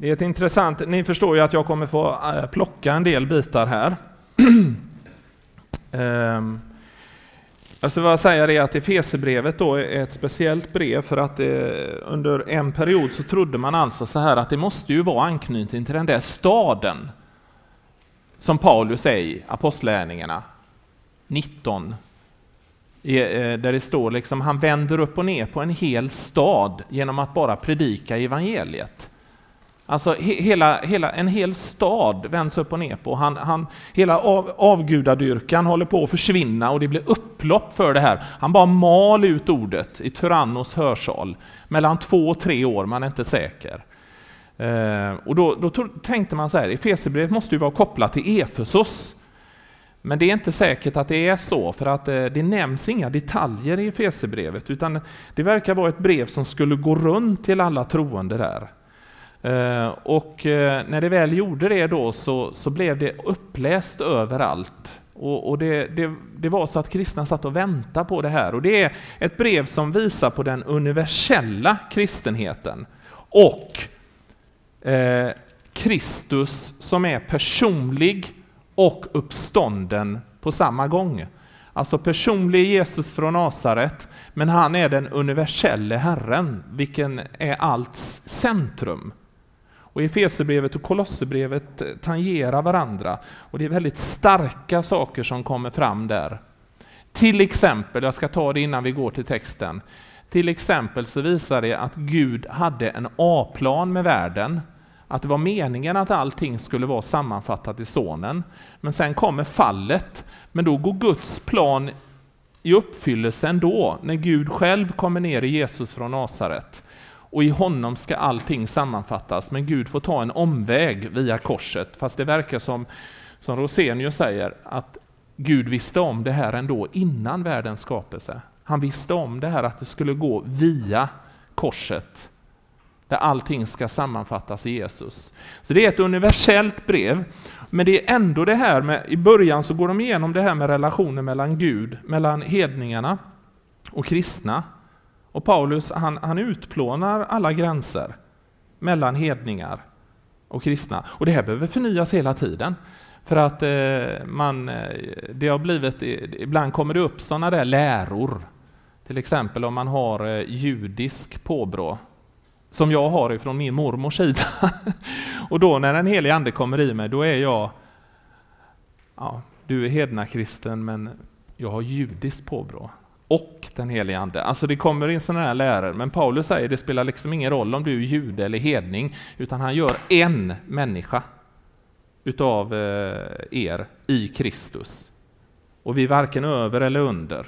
Det är ett intressant, ni förstår ju att jag kommer få eh, plocka en del bitar här. Ehm, alltså jag ska bara säga det att Efesierbrevet då är ett speciellt brev för att eh, under en period så trodde man alltså så här att det måste ju vara anknytning till den där staden som Paulus är i, Apostlärningarna 19, eh, där det står liksom han vänder upp och ner på en hel stad genom att bara predika evangeliet. Alltså hela, hela, en hel stad vänds upp och ner på. Han, han, hela av, avgudadyrkan håller på att försvinna och det blir upplopp för det här. Han bara mal ut ordet i Tyrannos hörsal. Mellan två och tre år, man är inte säker. Eh, och då, då tänkte man så här, Efesierbrevet måste ju vara kopplat till Efesos. Men det är inte säkert att det är så, för att eh, det nämns inga detaljer i Efesierbrevet, utan det verkar vara ett brev som skulle gå runt till alla troende där. Eh, och eh, när det väl gjorde det då så, så blev det uppläst överallt. Och, och det, det, det, var så att kristna satt och väntade på det här. Och det är ett brev som visar på den universella kristenheten. Och eh, Kristus som är personlig och uppstånden på samma gång. Alltså personlig Jesus från Nasaret, men han är den universelle Herren, vilken är allts centrum. Och Efesierbrevet och Kolosserbrevet eh, tangerar varandra. Och det är väldigt starka saker som kommer fram där. Till exempel, jag ska ta det innan vi går till texten, till exempel så visar det att Gud hade en A-plan med världen, att det var meningen att allting skulle vara sammanfattat i Sonen. Men sen kommer fallet, men då går Guds plan i uppfyllelse ändå, när Gud själv kommer ner i Jesus från Nasaret och i honom ska allting sammanfattas, men Gud får ta en omväg via korset, fast det verkar som, som Rosenius säger, att Gud visste om det här ändå innan världens skapelse. Han visste om det här att det skulle gå via korset, där allting ska sammanfattas i Jesus. Så det är ett universellt brev, men det är ändå det här med, i början så går de igenom det här med relationen mellan Gud, mellan hedningarna och kristna. Och Paulus han, han utplånar alla gränser mellan hedningar och kristna. Och det här behöver förnyas hela tiden. För att eh, man, eh, det har blivit, ibland kommer det upp sådana där läror. Till exempel om man har eh, judisk påbrå, som jag har ifrån min mormors sida. och då när den helige ande kommer i mig, då är jag, ja, du är hednakristen men jag har judiskt påbrå och den helige Ande. Alltså det kommer in sådana här läror, men Paulus säger det spelar liksom ingen roll om du är jude eller hedning, utan han gör en människa utav eh, er i Kristus. Och vi är varken över eller under,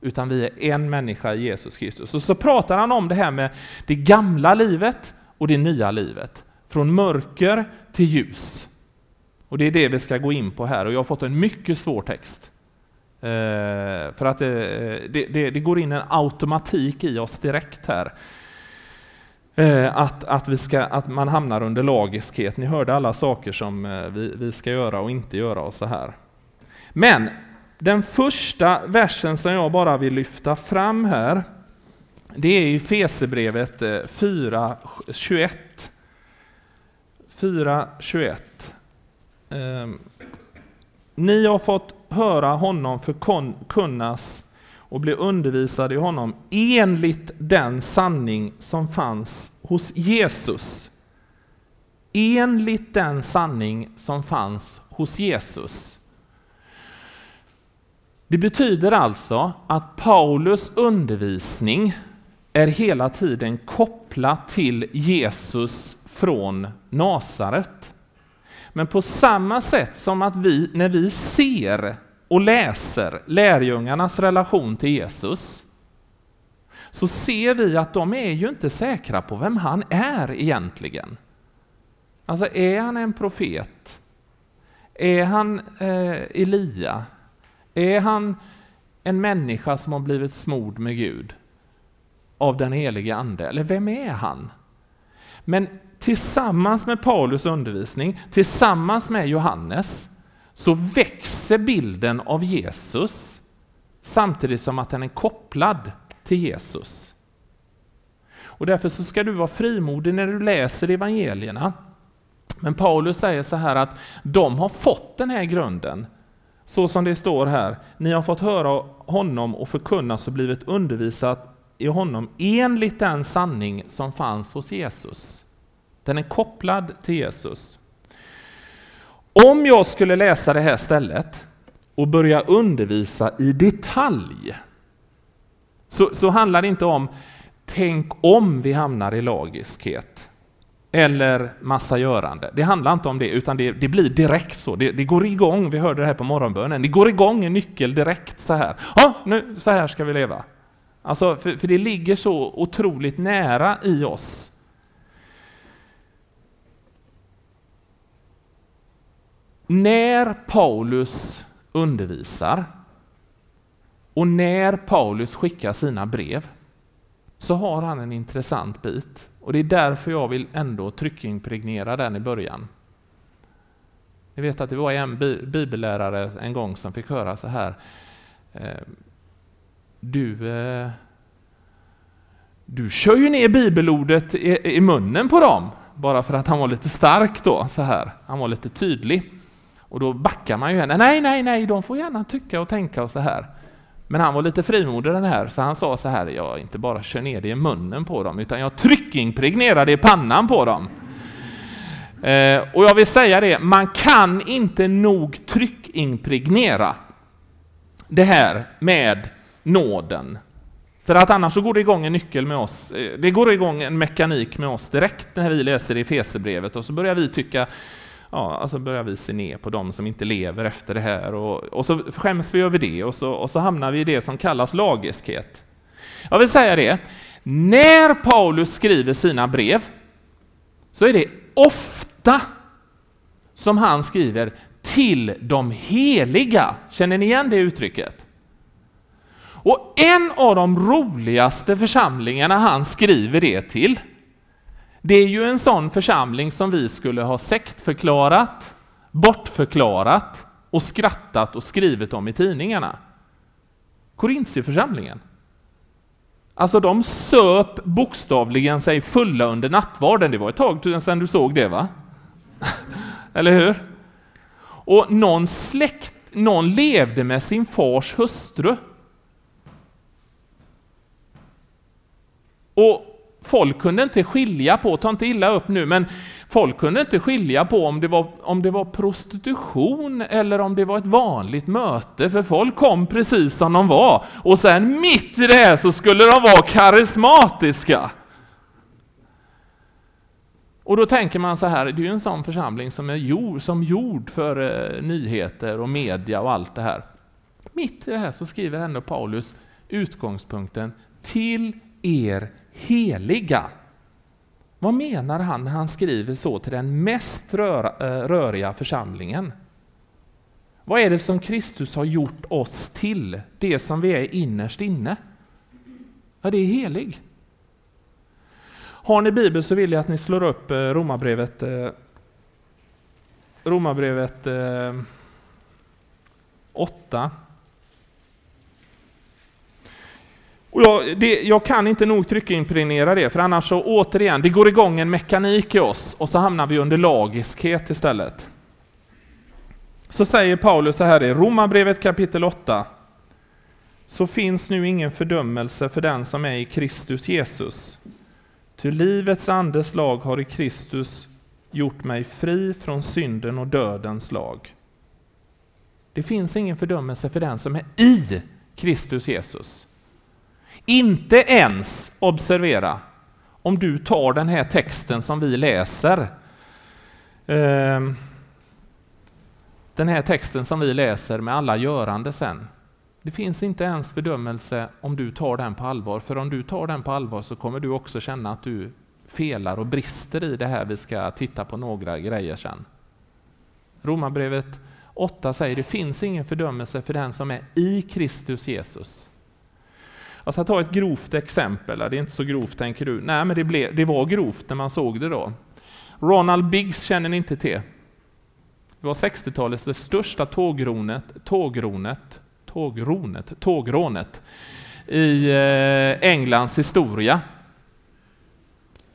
utan vi är en människa i Jesus Kristus. Och så pratar han om det här med det gamla livet och det nya livet, från mörker till ljus. Och det är det vi ska gå in på här, och jag har fått en mycket svår text. Eh, för att eh, det, det, det, går in en automatik i oss direkt här. Eh, att, att, vi ska, att man hamnar under lagiskhet. Ni hörde alla saker som vi, vi ska göra och inte göra och så här. Men den första versen som jag bara vill lyfta fram här, det är i Fesebrevet 4.21. 4.21. Ehm, ni har fått höra honom förkunnas och bli undervisad i honom enligt den sanning som fanns hos Jesus. Enligt den sanning som fanns hos Jesus. Det betyder alltså att Paulus undervisning är hela tiden kopplad till Jesus från Nasaret. Men på samma sätt som att vi, när vi ser och läser lärjungarnas relation till Jesus, så ser vi att de är ju inte säkra på vem han är egentligen. Alltså, är han en profet? Är han eh, Elia? Är han en människa som har blivit smord med Gud av den helige Ande? Eller vem är han? Men tillsammans med Paulus undervisning, tillsammans med Johannes, så växer bilden av Jesus samtidigt som att den är kopplad till Jesus. Och därför så ska du vara frimodig när du läser evangelierna. Men Paulus säger så här att de har fått den här grunden, så som det står här. Ni har fått höra honom och förkunnas och blivit undervisat i honom enligt den sanning som fanns hos Jesus. Den är kopplad till Jesus. Om jag skulle läsa det här stället och börja undervisa i detalj, så, så handlar det inte om tänk om vi hamnar i lagiskhet eller massa görande. Det handlar inte om det, utan det, det blir direkt så. Det, det, går igång, vi hörde det här på morgonbönen, det går igång en nyckel direkt så här. Ja, nu, så här ska vi leva. Alltså, för, för det ligger så otroligt nära i oss. När Paulus undervisar och när Paulus skickar sina brev så har han en intressant bit och det är därför jag vill ändå tryckimpregnera den i början. Ni vet att det var en bibellärare en gång som fick höra så här. Eh, du, eh, du kör ju ner bibelordet i, i munnen på dem, bara för att han var lite stark då, så här. Han var lite tydlig. Och då backar man ju henne. Nej, nej, nej, de får gärna tycka och tänka och så här. Men han var lite frimodig den här, så han sa så här, jag inte bara kör ner det i munnen på dem, utan jag tryckimpregnerar det i pannan på dem. Eh, och jag vill säga det, man kan inte nog tryckimpregnera det här med nåden. För att annars så går det igång en nyckel med oss, eh, det går igång en mekanik med oss direkt när vi läser i Fesebrevet och så börjar vi tycka ja, alltså börjar vi se ner på dem som inte lever efter det här och, och så skäms vi över det och så, och så hamnar vi i det som kallas lagiskhet. Jag vill säga det, när Paulus skriver sina brev så är det ofta som han skriver till de heliga. Känner ni igen det uttrycket? Och en av de roligaste församlingarna han skriver det till, det är ju en sån församling som vi skulle ha sektförklarat, bortförklarat och skrattat och skrivit om i tidningarna. Korintierförsamlingen. Alltså de söp bokstavligen sig fulla under nattvarden. Det var ett tag sedan du såg det va? Eller hur? Och någon släkt, någon levde med sin fars hustru. Och folk kunde inte skilja på, ta inte illa upp nu, men folk kunde inte skilja på om det, var, om det var prostitution eller om det var ett vanligt möte, för folk kom precis som de var. Och sen mitt i det här så skulle de vara karismatiska. Och då tänker man så här, det är ju en sån församling som är gjord som gjord för eh, nyheter och media och allt det här. Mitt i det här så skriver ändå Paulus utgångspunkten till er heliga. Vad menar han när han skriver så till den mest eh, röriga församlingen? Vad är det som Kristus har gjort oss till, det som vi är innerst inne? Ja, det är helig. Har ni Bibel så vill jag att ni slår upp eh, Romarbrevet, eh, Romarbrevet 8, Och jag, det, jag, kan inte nog tryckimpregnera det, för annars så återigen, det går igång en mekanik i oss och så hamnar vi under lagiskhet istället. Så säger Paulus så här i Romarbrevet kapitel 8. Så finns nu ingen fördömelse för den som är i Kristus Jesus. Ty livets andes lag har i Kristus gjort mig fri från synden och dödens lag. Det finns ingen fördömelse för den som är i Kristus Jesus. Inte ens, observera, om du tar den här texten som vi läser, ehm, den här texten som vi läser med alla görande sen. Det finns inte ens fördömelse om du tar den på allvar, för om du tar den på allvar så kommer du också känna att du felar och brister i det här vi ska titta på några grejer sen. Romarbrevet 8 säger det finns ingen fördömelse för den som är i Kristus Jesus. Alltså, jag ska ta ett grovt exempel. Det är inte så grovt tänker du. Nej, men det, blev, det var grovt när man såg det då. Ronald Biggs känner ni inte till. Det var 60-talets det största tågronet, tågronet, tågronet, tågrånet i eh, Englands historia.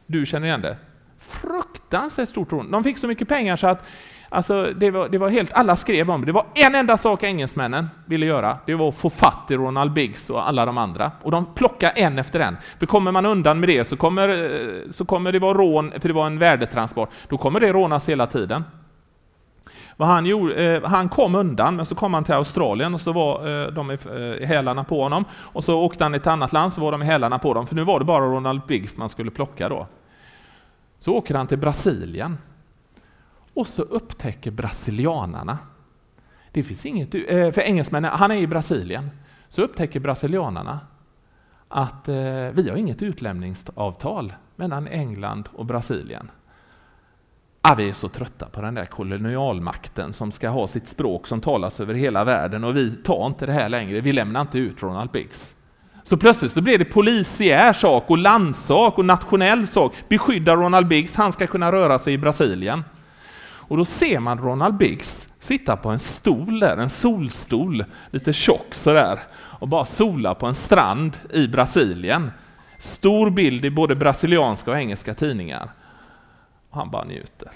Du känner igen det? Fruktansvärt stort rån. De fick så mycket pengar så att Alltså, det var, det var helt, alla skrev om det. Det var en enda sak engelsmännen ville göra. Det var att få fatt i Ronald Biggs och alla de andra. Och de plockade en efter en. För kommer man undan med det så kommer, eh, så kommer det vara rån, för det var en värdetransport. Då kommer det rånas hela tiden. Vad han, gjorde, eh, han kom undan, men så kom han till Australien och så var eh, de i, eh, i hälarna på honom. Och så åkte han till ett annat land så var de i hälarna på dem, för nu var det bara Ronald Biggs man skulle plocka då. Så åker han till Brasilien. Och så upptäcker brasilianarna, det finns inget, eh, för engelsmännen, han är i Brasilien, så upptäcker brasilianarna att eh, vi har inget utlämningsavtal mellan England och Brasilien. Ah, vi är så trötta på den där kolonialmakten som ska ha sitt språk som talas över hela världen och vi tar inte det här längre, vi lämnar inte ut Ronald Biggs. Så plötsligt så blir det polisiär sak och landsak och nationell sak. Beskydda Ronald Biggs, han ska kunna röra sig i Brasilien. Och då ser man Ronald Biggs sitta på en stol där, en solstol, lite tjock sådär, och bara sola på en strand i Brasilien. Stor bild i både brasilianska och engelska tidningar. Och han bara njuter.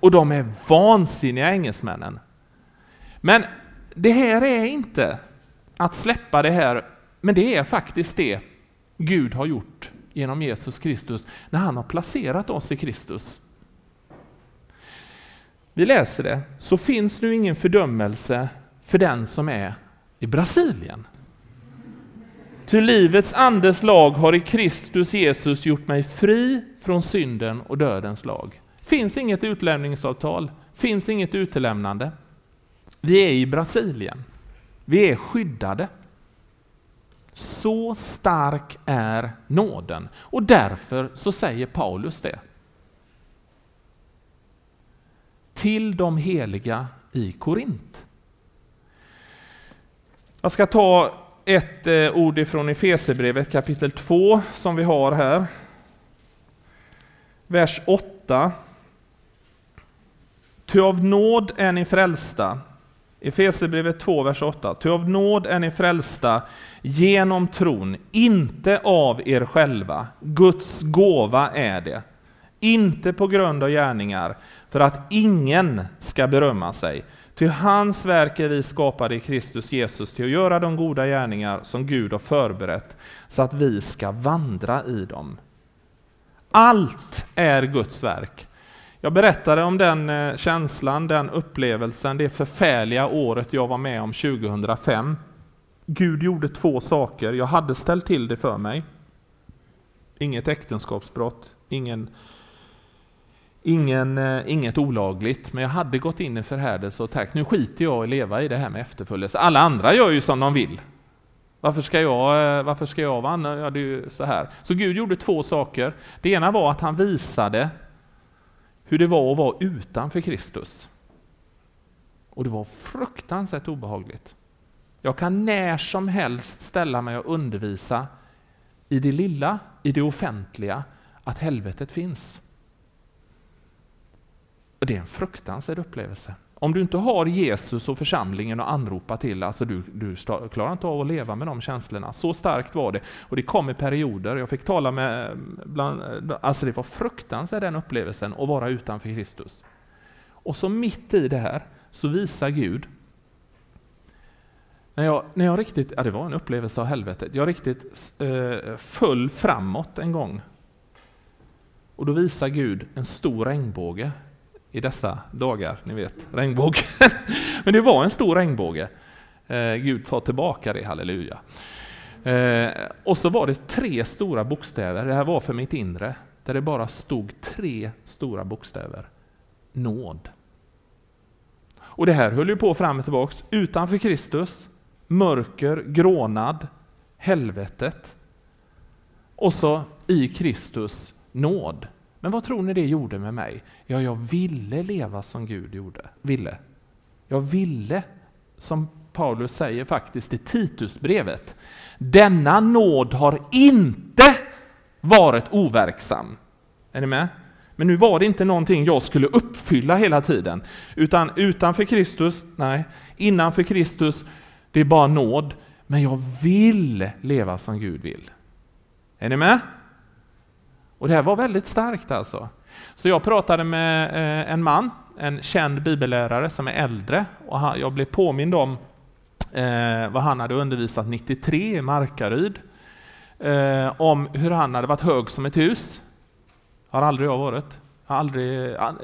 Och de är vansinniga engelsmännen. Men det här är inte att släppa det här, men det är faktiskt det Gud har gjort genom Jesus Kristus när han har placerat oss i Kristus. Vi läser det. Så finns nu ingen fördömelse för den som är i Brasilien. Ty livets andes lag har i Kristus Jesus gjort mig fri från synden och dödens lag. Finns inget utlämningsavtal, finns inget utelämnande. Vi är i Brasilien. Vi är skyddade. Så stark är nåden och därför så säger Paulus det till de heliga i Korint. Jag ska ta ett eh, ord ifrån Efesierbrevet kapitel 2 som vi har här. Vers 8. Ty av nåd är ni frälsta. Efesierbrevet 2, vers 8. Ty av nåd är ni frälsta genom tron, inte av er själva. Guds gåva är det. Inte på grund av gärningar, för att ingen ska berömma sig. Ty hans verk är vi skapade i Kristus Jesus till att göra de goda gärningar som Gud har förberett, så att vi ska vandra i dem. Allt är Guds verk. Jag berättade om den eh, känslan, den upplevelsen, det förfärliga året jag var med om 2005. Gud gjorde två saker. Jag hade ställt till det för mig. Inget äktenskapsbrott, ingen Ingen, eh, inget olagligt, men jag hade gått in i förhärdelse och tänkt nu skiter jag i att leva i det här med efterföljelse. Alla andra gör ju som de vill. Varför ska jag, eh, varför ska jag vara ja, det är ju så här. Så Gud gjorde två saker. Det ena var att han visade hur det var att vara utanför Kristus. Och det var fruktansvärt obehagligt. Jag kan när som helst ställa mig och undervisa i det lilla, i det offentliga, att helvetet finns. Och det är en fruktansvärd upplevelse. Om du inte har Jesus och församlingen att anropa till, alltså du, du klarar inte av att leva med de känslorna. Så starkt var det. Och det kom i perioder. Jag fick tala med, bland, alltså det var fruktansvärt den upplevelsen att vara utanför Kristus. Och så mitt i det här så visar Gud, när jag, när jag riktigt, ja det var en upplevelse av helvetet, jag riktigt eh, föll framåt en gång. Och då visar Gud en stor regnbåge i dessa dagar, ni vet, regnbågen. Men det var en stor regnbåge. Eh, Gud tar tillbaka det, halleluja. Eh, och så var det tre stora bokstäver, det här var för mitt inre, där det bara stod tre stora bokstäver. Nåd. Och det här höll ju på fram och tillbaks. Utanför Kristus, mörker, grånad, helvetet. Och så i Kristus, nåd. Men vad tror ni det gjorde med mig? Ja, jag ville leva som Gud gjorde, ville. Jag ville, som Paulus säger faktiskt i Titusbrevet, denna nåd har inte varit overksam. Är ni med? Men nu var det inte någonting jag skulle uppfylla hela tiden, utan utanför Kristus, nej, innanför Kristus, det är bara nåd, men jag vill leva som Gud vill. Är ni med? Och det här var väldigt starkt alltså. Så jag pratade med eh, en man, en känd bibellärare som är äldre, och jag blev påmind om eh, vad han hade undervisat 93 i Markaryd, eh, om hur han hade varit hög som ett hus. Har aldrig jag varit. Har aldrig,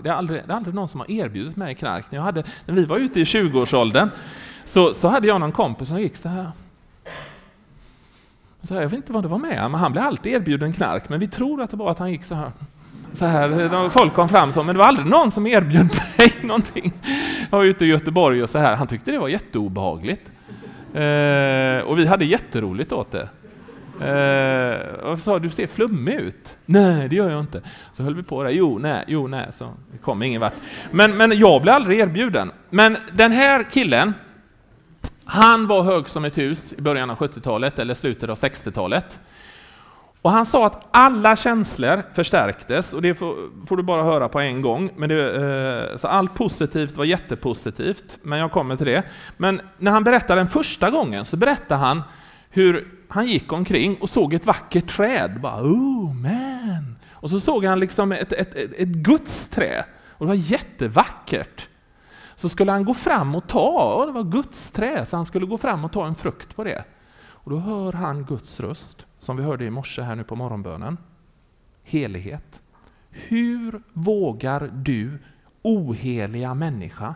det, är aldrig, det är aldrig någon som har erbjudit mig knark. När, jag hade, när vi var ute i 20-årsåldern så, så hade jag någon kompis som gick så här. Så jag vet inte vad det var med men han blev alltid erbjuden knark, men vi tror att det var att han gick så här. Så här folk kom fram så, men det var aldrig någon som erbjöd mig någonting. Jag var ute i Göteborg och så här, han tyckte det var jätteobehagligt. Eh, och vi hade jätteroligt åt det. Eh, och sa du ser flummig ut. Nej, det gör jag inte. Så höll vi på där. Jo, nej, jo, nej. Så vi kom ingen vart. Men, men jag blev aldrig erbjuden. Men den här killen, han var hög som ett hus i början av 70-talet eller slutet av 60-talet. Och han sa att alla känslor förstärktes, och det får, får du bara höra på en gång. Men det, eh, så allt positivt var jättepositivt, men jag kommer till det. Men när han berättade den första gången så berättade han hur han gick omkring och såg ett vackert träd. Bara, oh man! Och så såg han liksom ett, ett, ett, ett Guds träd, och det var jättevackert. Så skulle han gå fram och ta, och det var Guds trä, så han skulle gå fram och ta en frukt på det. Och då hör han Guds röst, som vi hörde i morse här nu på morgonbönen. Helighet. Hur vågar du, oheliga människa,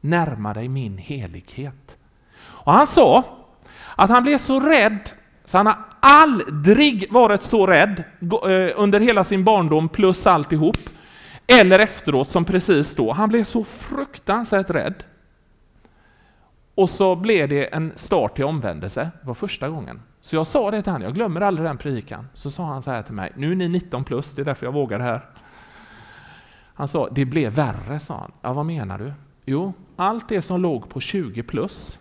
närma dig min helighet? Och han sa att han blev så rädd så han har aldrig varit så rädd eh, under hela sin barndom plus alltihop, eller efteråt som precis då. Han blev så fruktansvärt rädd. Och så blev det en start till omvändelse, det var första gången. Så jag sa det till honom, jag glömmer aldrig den predikan. Så sa han så här till mig, nu är ni 19 plus, det är därför jag vågar det här. Han sa, det blev värre, sa han. Ja, vad menar du? Jo, allt det som låg på 20 plus,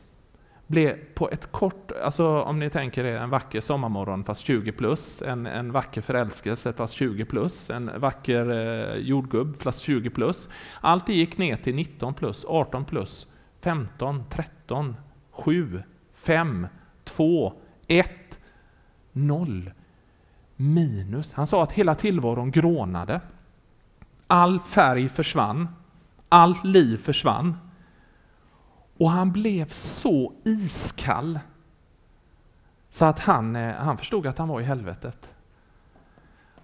blev på ett kort, alltså om ni tänker er en vacker sommarmorgon fast 20 plus, en, en vacker förälskelse fast 20 plus, en vacker eh, jordgubb fast 20 plus. Allt det gick ner till 19 plus, 18 plus, 15, 13, 7, 5, 2, 1, 0. Minus. Han sa att hela tillvaron grånade. All färg försvann. Allt liv försvann. Och han blev så iskall så att han, eh, han förstod att han var i helvetet.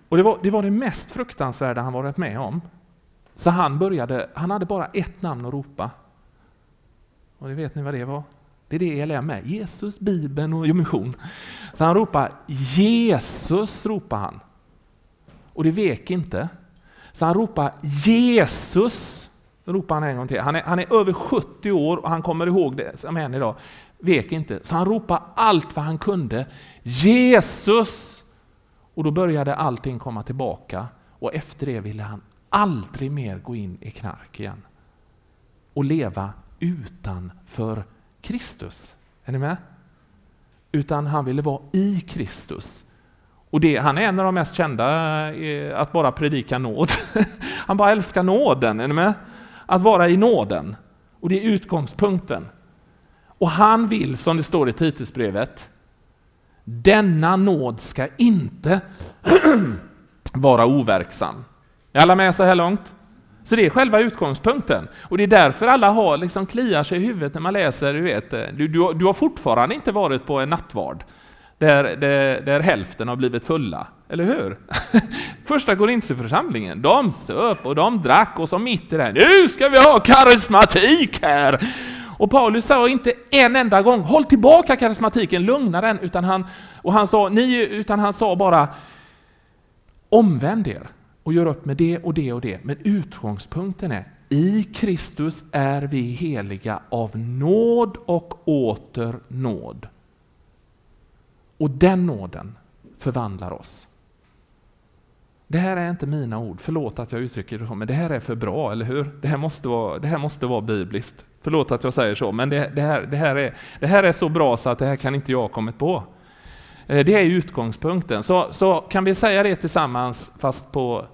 Och det var, det var det mest fruktansvärda han varit med om. Så han började, han hade bara ett namn att ropa. Och det vet ni vad det var? Det är det ELM är, Jesus, Bibeln och mission. Så han ropade Jesus, ropar han. Och det vek inte. Så han ropade Jesus ropar han en gång till. Han är, han är över 70 år och han kommer ihåg det som än idag. Vek inte. Så han ropar allt vad han kunde. Jesus! Och då började allting komma tillbaka. Och efter det ville han aldrig mer gå in i knark igen. Och leva utanför Kristus. Är ni med? Utan han ville vara i Kristus. Och det, han är en av de mest kända eh, att bara predika nåd. Han bara älskar nåden, är ni med? Att vara i nåden. Och det är utgångspunkten. Och han vill, som det står i Titusbrevet, denna nåd ska inte vara overksam. Är alla med så här långt? Så det är själva utgångspunkten. Och det är därför alla har liksom kliar sig i huvudet när man läser, du vet, du, du, du har fortfarande inte varit på en nattvard där, där, där hälften har blivit fulla. Eller hur? Första Korinthierförsamlingen, de söp och de drack och så mitt i det här, nu ska vi ha karismatik här! Och Paulus sa inte en enda gång, håll tillbaka karismatiken, lugna den, utan han, och han sa, ni, utan han sa bara, omvänd er och gör upp med det och det och det. Men utgångspunkten är, i Kristus är vi heliga av nåd och åter nåd. Och den nåden förvandlar oss. Det här är inte mina ord, förlåt att jag uttrycker det så, men det här är för bra, eller hur? Det här måste vara, det här måste vara bibliskt. Förlåt att jag säger så, men det, det, här, det, här är, det här är så bra så att det här kan inte jag ha kommit på. Eh, det är utgångspunkten. Så, så kan vi säga det tillsammans, fast på...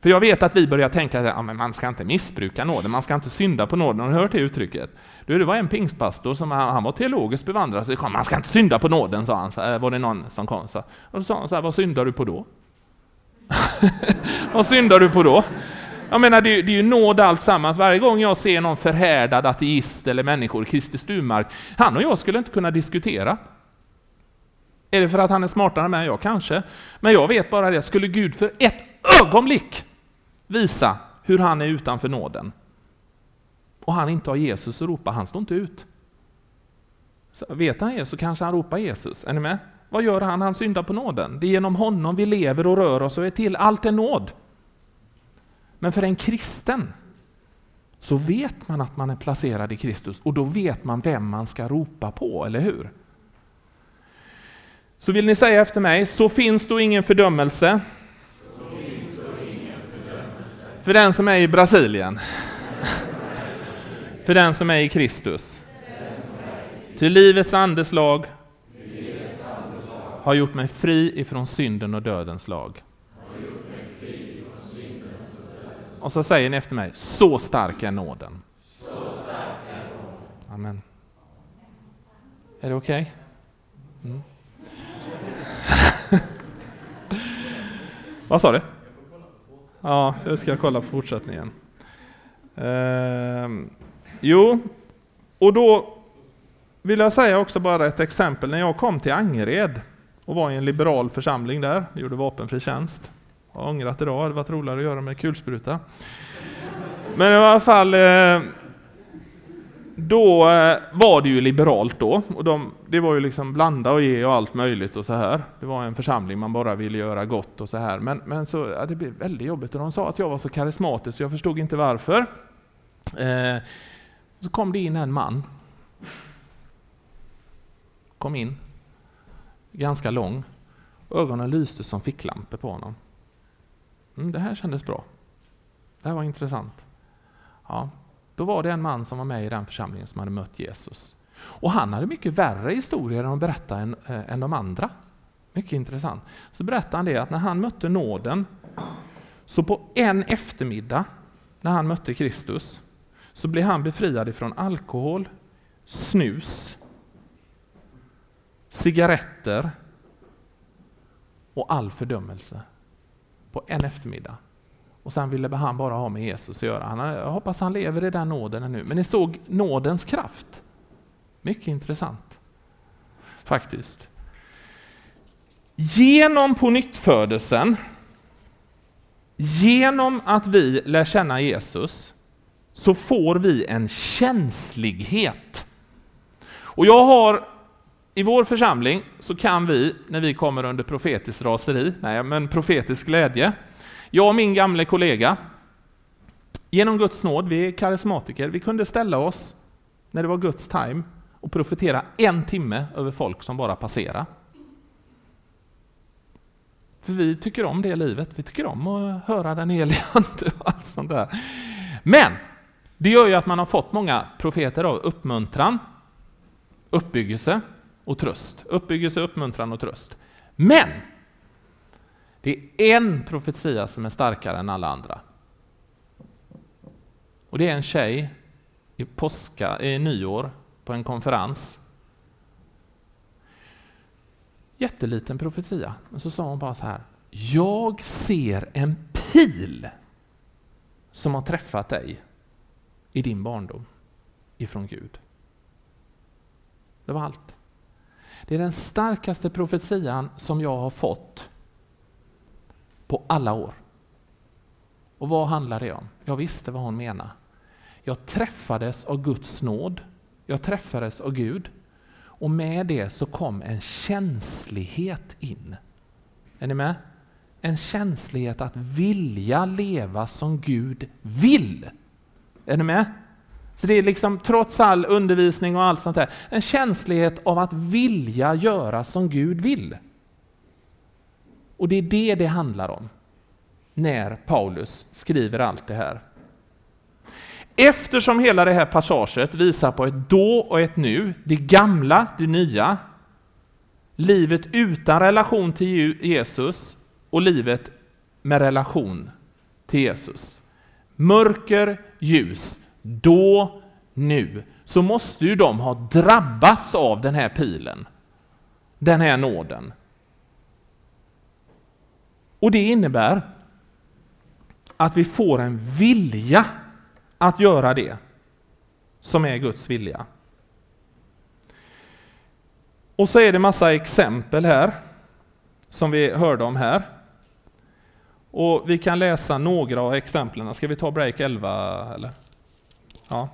För jag vet att vi börjar tänka att ja, man ska inte missbruka nåden, man ska inte synda på nåden. Har ni hört det uttrycket? Du, det var en pingstpastor som han var teologiskt bevandrad, så kom, man ska inte synda på nåden, sa han. Så var det någon som kom. Så, och så sa han så här, vad syndar du på då? Vad syndar du på då? Jag menar, det är, det är ju nåd alltsammans. Varje gång jag ser någon förhärdad ateist eller människor, Christer Sturmark, han och jag skulle inte kunna diskutera. Är det för att han är smartare än mig? Ja, kanske. Men jag vet bara det, skulle Gud för ett ögonblick visa hur han är utanför nåden och han inte har Jesus att ropa, han står inte ut. Så vet han Jesus så kanske han ropar Jesus. Är ni med? Vad gör han? Han syndar på nåden. Det är genom honom vi lever och rör oss och är till. Allt är nåd. Men för en kristen så vet man att man är placerad i Kristus och då vet man vem man ska ropa på, eller hur? Så vill ni säga efter mig, så finns då ingen fördömelse, ingen fördömelse. för den som är i Brasilien, för den som är i Kristus. Till livets andeslag har gjort mig fri ifrån synden och dödens lag. Och så säger ni efter mig, så stark är nåden. Amen. Är det okej? Okay? Mm. Vad sa du? Ja, jag ska kolla på fortsättningen. Ehm, jo, och då vill jag säga också bara ett exempel. När jag kom till Angered och var i en liberal församling där, gjorde vapenfri tjänst. Jag har ångrat idag, det hade varit roligare att göra med kulspruta. Men i alla fall, eh, då eh, var det ju liberalt då. Och de, det var ju liksom blanda och ge och allt möjligt och så här. Det var en församling man bara ville göra gott och så här. Men, men så, ja, det blev väldigt jobbigt och de sa att jag var så karismatisk så jag förstod inte varför. Eh, så kom det in en man. Kom in. Ganska lång. Ögonen lyste som ficklampor på honom. Mm, det här kändes bra. Det här var intressant. Ja, då var det en man som var med i den församlingen som hade mött Jesus. Och han hade mycket värre historier att berätta än, äh, eh, än de andra. Mycket intressant. Så berättade han det att när han mötte nåden, så på en eftermiddag när han mötte Kristus, så blev han befriad ifrån alkohol, snus, cigaretter och all fördömelse på en eftermiddag. Och sen ville han bara ha med Jesus att göra. Han, jag hoppas han lever i den nåden nu. Men ni såg nådens kraft. Mycket intressant. Faktiskt. Genom pånyttfödelsen, genom att vi lär känna Jesus, så får vi en känslighet. Och jag har i vår församling så kan vi, när vi kommer under profetiskt raseri, nej men profetisk glädje, jag och min gamle kollega, genom Guds nåd, vi är karismatiker, vi kunde ställa oss när det var Guds time och profetera en timme över folk som bara passerar. För vi tycker om det livet, vi tycker om att höra den helige Ande och allt sånt där. Men det gör ju att man har fått många profeter av uppmuntran, uppbyggelse och tröst. Uppbyggelse, uppmuntran och tröst. Men det är en profetia som är starkare än alla andra. Och det är en tjej i påska, i nyår på en konferens. Jätteliten profetia, men så sa hon bara så här. Jag ser en pil som har träffat dig i din barndom ifrån Gud. Det var allt. Det är den starkaste profetian som jag har fått på alla år. Och vad handlar det om? Jag visste vad hon menade. Jag träffades av Guds nåd. Jag träffades av Gud. Och med det så kom en känslighet in. Är ni med? En känslighet att vilja leva som Gud vill. Är ni med? Så det är liksom trots all undervisning och allt sånt där, en känslighet av att vilja göra som Gud vill. Och det är det det handlar om när Paulus skriver allt det här. Eftersom hela det här passaget visar på ett då och ett nu, det gamla, det nya, livet utan relation till Jesus och livet med relation till Jesus. Mörker, ljus, då, nu, så måste ju de ha drabbats av den här pilen, den här nåden. Och det innebär att vi får en vilja att göra det som är Guds vilja. Och så är det massa exempel här som vi hörde om här. Och vi kan läsa några av exemplen. Ska vi ta break 11 eller? Ja.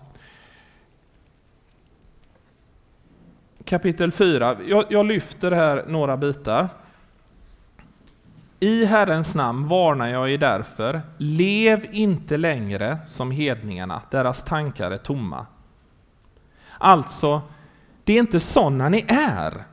Kapitel 4. Jag, jag lyfter här några bitar. I Herrens namn varnar jag er därför, lev inte längre som hedningarna, deras tankar är tomma. Alltså, det är inte sådana ni är.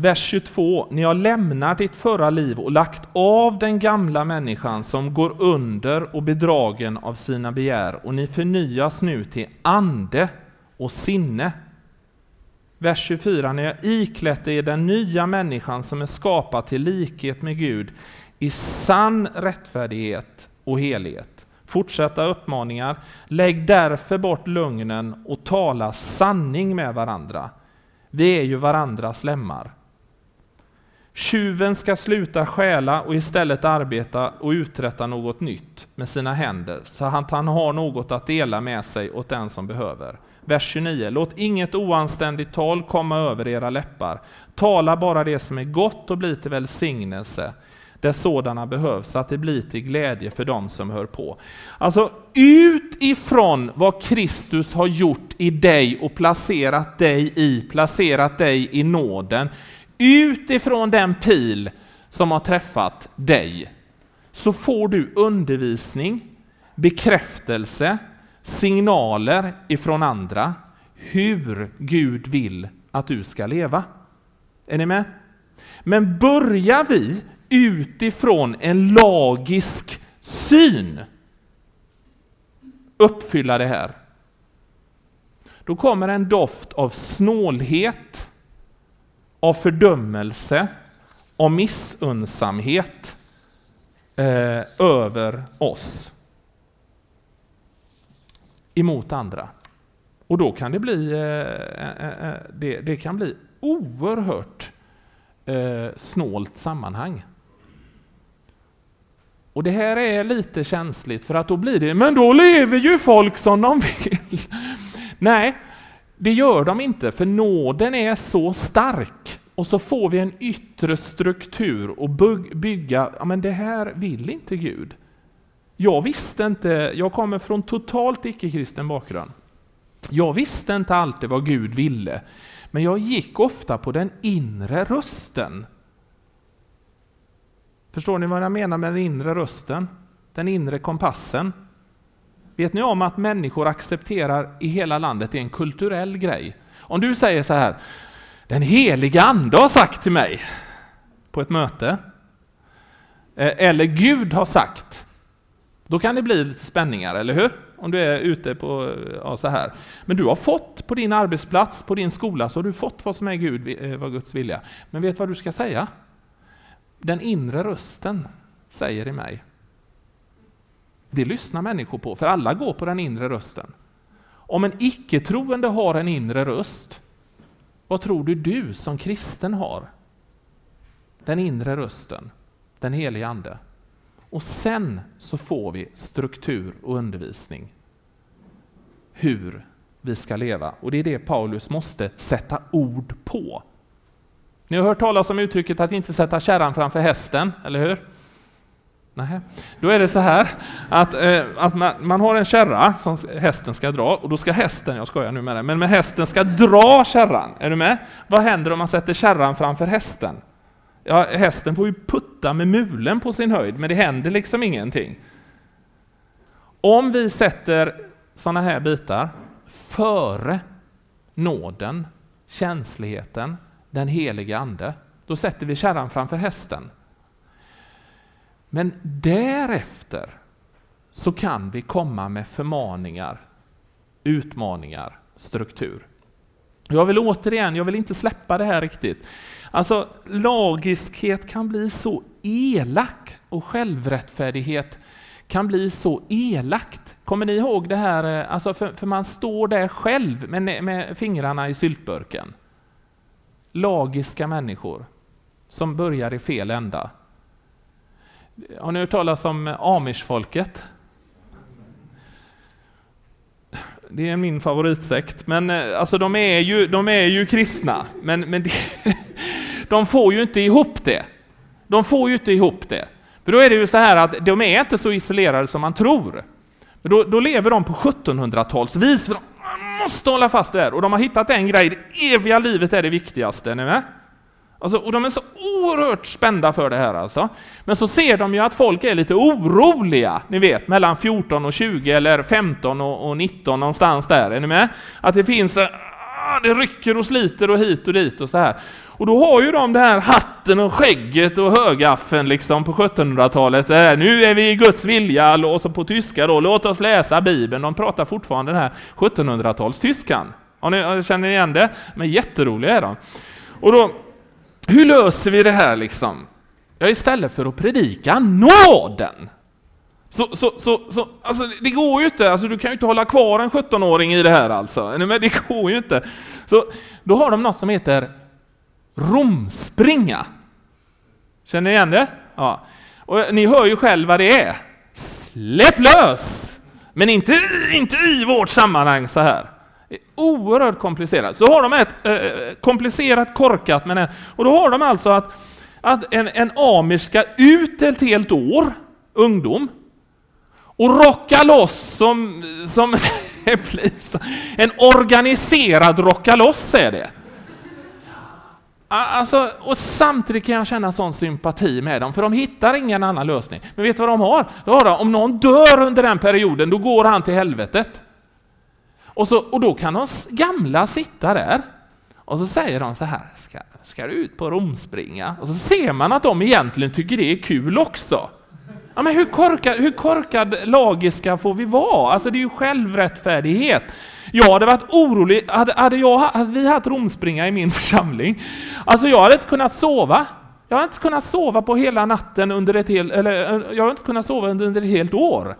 Vers 22. Ni har lämnat ditt förra liv och lagt av den gamla människan som går under och bedragen av sina begär och ni förnyas nu till ande och sinne. Vers 24. Ni har iklätt er den nya människan som är skapad till likhet med Gud i sann rättfärdighet och helhet. Fortsätta uppmaningar. Lägg därför bort lögnen och tala sanning med varandra. Vi är ju varandras lemmar. Tjuven ska sluta stjäla och istället arbeta och uträtta något nytt med sina händer, så att han har något att dela med sig åt den som behöver. Vers 29. Låt inget oanständigt tal komma över era läppar. Tala bara det som är gott och bli till välsignelse där sådana behövs, så att det blir till glädje för dem som hör på. Alltså utifrån vad Kristus har gjort i dig och placerat dig i, placerat dig i nåden, utifrån den pil som har träffat dig, så får du undervisning, bekräftelse, signaler ifrån andra hur Gud vill att du ska leva. Är ni med? Men börjar vi utifrån en lagisk syn uppfylla det här, då kommer en doft av snålhet, av fördömelse, av missunnsamhet eh, över oss emot andra. Och då kan det bli, eh, eh, eh, eh det, det kan bli oerhört eh, snålt sammanhang. Och det här är lite känsligt för att då blir det, men då lever ju folk som de vill. Nej, det gör de inte, för nåden är så stark. Och så får vi en yttre struktur och bygga, ja men det här vill inte Gud. Jag visste inte, jag kommer från totalt icke-kristen bakgrund. Jag visste inte alltid vad Gud ville, men jag gick ofta på den inre rösten. Förstår ni vad jag menar med den inre rösten? Den inre kompassen. Vet ni om att människor accepterar i hela landet, det är en kulturell grej. Om du säger så här, den heliga ande har sagt till mig på ett möte, eh, eller Gud har sagt, då kan det bli lite spänningar, eller hur? Om du är ute på eh, ja, så här. Men du har fått på din arbetsplats, på din skola, så har du fått vad som är Gud, eh, vad Guds vilja. Men vet vad du ska säga? Den inre rösten säger i mig. Det lyssnar människor på, för alla går på den inre rösten. Om en icke-troende har en inre röst, vad tror du du som kristen har? Den inre rösten, den helige Ande. Och sen så får vi struktur och undervisning. Hur vi ska leva. Och det är det Paulus måste sätta ord på. Ni har hört talas om uttrycket att inte sätta kärran framför hästen, eller hur? Nej. Då är det så här att, eh, att man, man, har en kärra som hästen ska dra och då ska hästen, jag skojar nu med det, men med hästen ska dra kärran. Är du med? Vad händer om man sätter kärran framför hästen? Ja, hästen får ju putta med mulen på sin höjd, men det händer liksom ingenting. Om vi sätter sådana här bitar före nåden, känsligheten, den heliga Ande, då sätter vi kärran framför hästen. Men därefter så kan vi komma med förmaningar, utmaningar, struktur. Jag vill återigen, jag vill inte släppa det här riktigt. Alltså lagiskhet kan bli så elak och självrättfärdighet kan bli så elakt. Kommer ni ihåg det här, eh, alltså för, för man står där själv med, med fingrarna i syltburken. Lagiska människor. som börjar i fel ända. Har ni hört talas om amishfolket? Det är min favoritsekt, men eh, alltså de är ju, de är ju kristna, men, men det, de får ju inte ihop det. De får ju inte ihop det. För då är det ju så här att de är inte så isolerade som man tror. Då, då lever de på 1700-talsvis, för de måste hålla fast där. Och de har hittat en grej, det eviga livet är det viktigaste. Ni med? Alltså, och de är så oerhört spända för det här alltså. Men så ser de ju att folk är lite oroliga, ni vet, mellan 14 och 20 eller 15 och, och 19 någonstans där, är ni med? Att det finns, eh, ah, det rycker och sliter och hit och dit och så här. Och då har ju de det här hatten och skägget och högaffeln liksom på 1700-talet. Äh, nu är vi i Guds vilja, och så på tyska då, låt oss läsa Bibeln. De pratar fortfarande den här 1700-talstyskan. Ni, känner ni igen det? Men jätteroliga är de. Och då, hur löser vi det här liksom? Ja, istället för att predika nåden. Så, så, så, så alltså, det går ju inte, alltså, du kan ju inte hålla kvar en 17-åring i det här alltså. Men det går ju inte. Så då har de något som heter romspringa. Känner ni igen det? Ja. Och ni hör ju själva vad det är. Släpp lös! Men inte, inte i vårt sammanhang så här. Det är oerhört komplicerat. Så har de ett eh, eh komplicerat, korkat, men en, och då har de alltså att, att en, en amish ska ut ett helt år, ungdom, och rocka loss som, som en organiserad rocka loss är det. Alltså, och samtidigt kan jag känna sån sympati med dem, för de hittar ingen annan lösning. Men vet du vad de har? Då har de, om någon dör under den perioden, då går han till helvetet. Och, så, och då kan de gamla sitta där, och så säger de så här, ska, ska du ut på romspringa? Och så ser man att de egentligen tycker det är kul också. Ja, men hur, korkad, hur korkad lagiska får vi vara? Alltså det är ju självrättfärdighet. Jag hade varit orolig, hade, hade, jag, hade vi haft romspringa i min församling, alltså jag hade inte kunnat sova. Jag har inte kunnat sova på hela natten under ett helt, eller jag hade inte kunnat sova under ett helt år.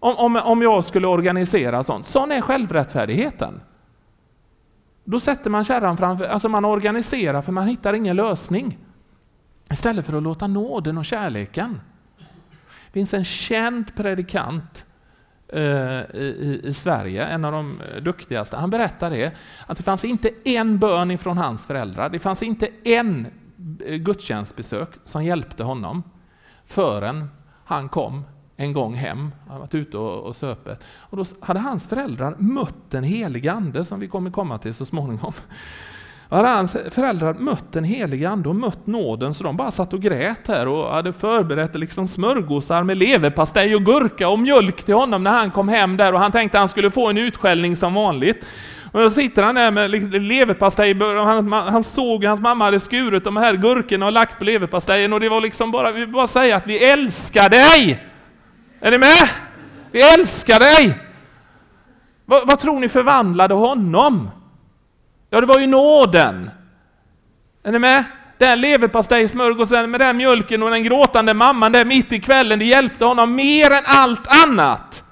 Om, om, om jag skulle organisera sånt. Sån är självrättfärdigheten. Då sätter man kärran framför, alltså man organiserar för man hittar ingen lösning. Istället för att låta nåden och kärleken. Det finns en känd predikant eh, i, i, Sverige, en av de eh, duktigaste. Han berättar det, att det fanns inte en bön ifrån hans föräldrar, det fanns inte en eh, gudstjänstbesök som hjälpte honom förrän han kom en gång hem, han hade varit ute och, och söpet. Och då hade hans föräldrar mött den helige ande, som vi kommer komma till så småningom. Och hade hans föräldrar mött den helige ande och mött nåden, så de bara satt och grät här och hade förberett liksom smörgåsar med leverpastej och gurka och mjölk till honom när han kom hem där och han tänkte att han skulle få en utskällning som vanligt. Och då sitter han där med liksom leverpastej, och han, han såg att hans mamma hade skurit de här gurkorna och lagt på leverpastejen och det var liksom bara, vi vill bara säga att vi älskar dig! Är ni med? Vi älskar dig! Vad, vad tror ni förvandlade honom? Ja, det var ju nåden. Är ni med? Den leverpastejsmörgåsen med den mjölken och den gråtande mamman där mitt i kvällen, det hjälpte honom mer än allt annat.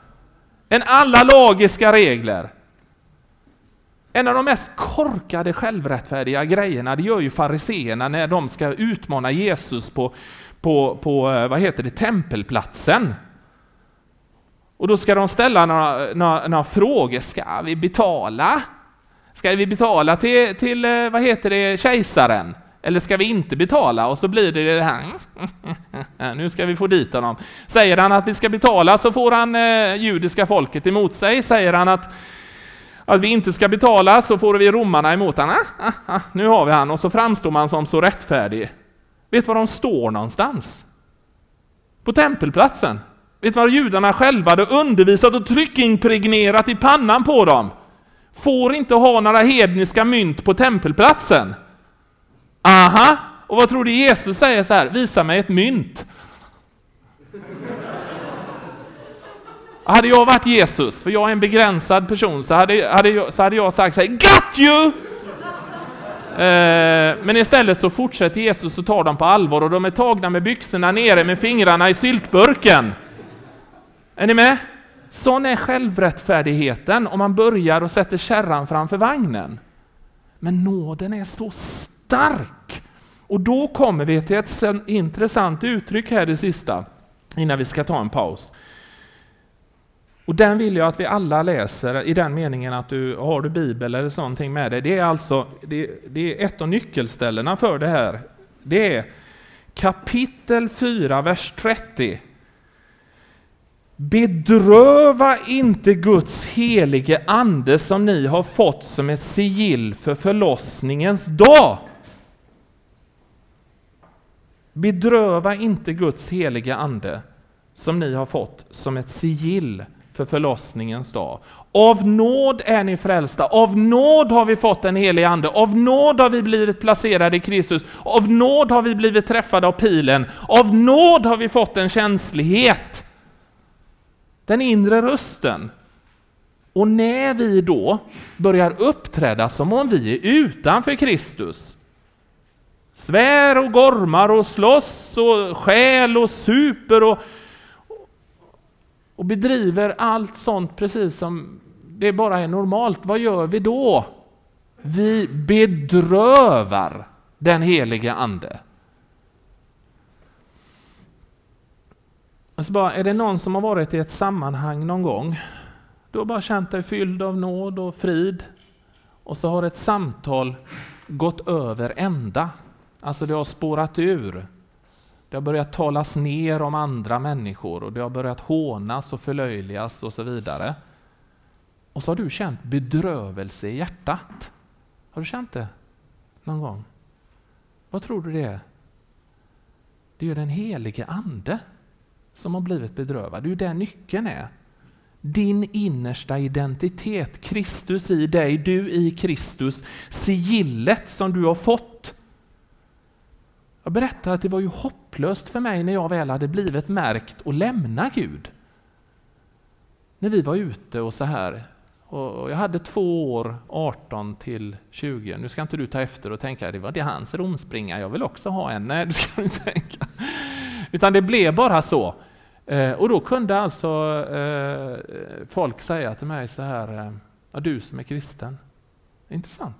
Än alla lagiska regler. En av de mest korkade självrättfärdiga grejerna, det gör ju fariseerna när de ska utmana Jesus på, på, på eh, vad heter det, tempelplatsen. Och då ska de ställa några, några, några frågor. Ska vi betala? Ska vi betala till, till, eh, vad heter det, kejsaren? Eller ska vi inte betala? Och så blir det det här, nu ska vi få dit honom. Säger han att vi ska betala så får han eh, judiska folket emot sig. Säger han att, att vi inte ska betala så får vi romarna emot honom. Ah, ah, ah, nu har vi han och så framstår man som så rättfärdig. Vet du var de står någonstans? På tempelplatsen. Vet du vad judarna själva hade undervisat och tryckimpregnerat i pannan på dem? Får inte ha några hedniska mynt på tempelplatsen. Aha! Och vad tror du Jesus säger så här? Visa mig ett mynt. Hade jag varit Jesus, för jag är en begränsad person, så hade, hade, jag, så hade jag sagt så här, Got you! Eh, men istället så fortsätter Jesus och tar dem på allvar och de är tagna med byxorna nere med fingrarna i syltburken. Är ni med? Sån är självrättfärdigheten om man börjar och sätter kärran framför vagnen. Men nåden är så stark. Och då kommer vi till ett intressant uttryck här det sista, innan vi ska ta en paus. Och den vill jag att vi alla läser i den meningen att du har du bibel eller sånt med dig. Det är alltså det, det är ett av nyckelställena för det här. Det är kapitel 4, vers 30. Bedröva inte Guds helige ande som ni har fått som ett sigill för förlossningens dag. Bedröva inte Guds helige ande som ni har fått som ett sigill för förlossningens dag. Av nåd är ni frälsta, av nåd har vi fått en helig ande, av nåd har vi blivit placerade i Kristus, av nåd har vi blivit träffade av pilen, av nåd har vi fått en känslighet. Den inre rösten. Och när vi då börjar uppträda som om vi är utanför Kristus, svär och gormar och slåss och skäl och super och, och bedriver allt sånt precis som det bara är normalt, vad gör vi då? Vi bedrövar den heliga Ande. Alltså bara, är det någon som har varit i ett sammanhang någon gång, du har bara känt dig fylld av nåd och frid, och så har ett samtal gått över ända. Alltså det har spårat ur. Det har börjat talas ner om andra människor och det har börjat hånas och förlöjligas och så vidare. Och så har du känt bedrövelse i hjärtat. Har du känt det någon gång? Vad tror du det är? Det är den helige Ande som har blivit bedrövad. Det är ju där nyckeln är. Din innersta identitet, Kristus i dig, du i Kristus, sigillet som du har fått. Jag berättade att det var ju hopplöst för mig när jag väl hade blivit märkt och lämna Gud. När vi var ute och så här, och jag hade två år, 18 till 20. Nu ska inte du ta efter och tänka, det var det hans romspringa, jag vill också ha en. Nej, du ska inte tänka. Utan det blev bara så. Eh, och då kunde alltså eh, folk säga till mig så här, eh, ja, du som är kristen, intressant.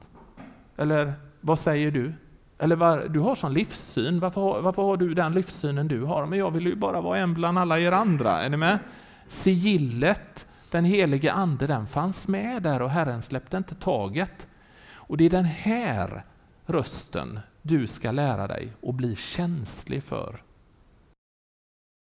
Eller vad säger du? Eller var, du har sån livssyn, varför, varför har du den livssynen du har? Men jag vill ju bara vara en bland alla er andra, är ni med? Sigillet, den helige ande, den fanns med där och Herren släppte inte taget. Och det är den här rösten du ska lära dig och bli känslig för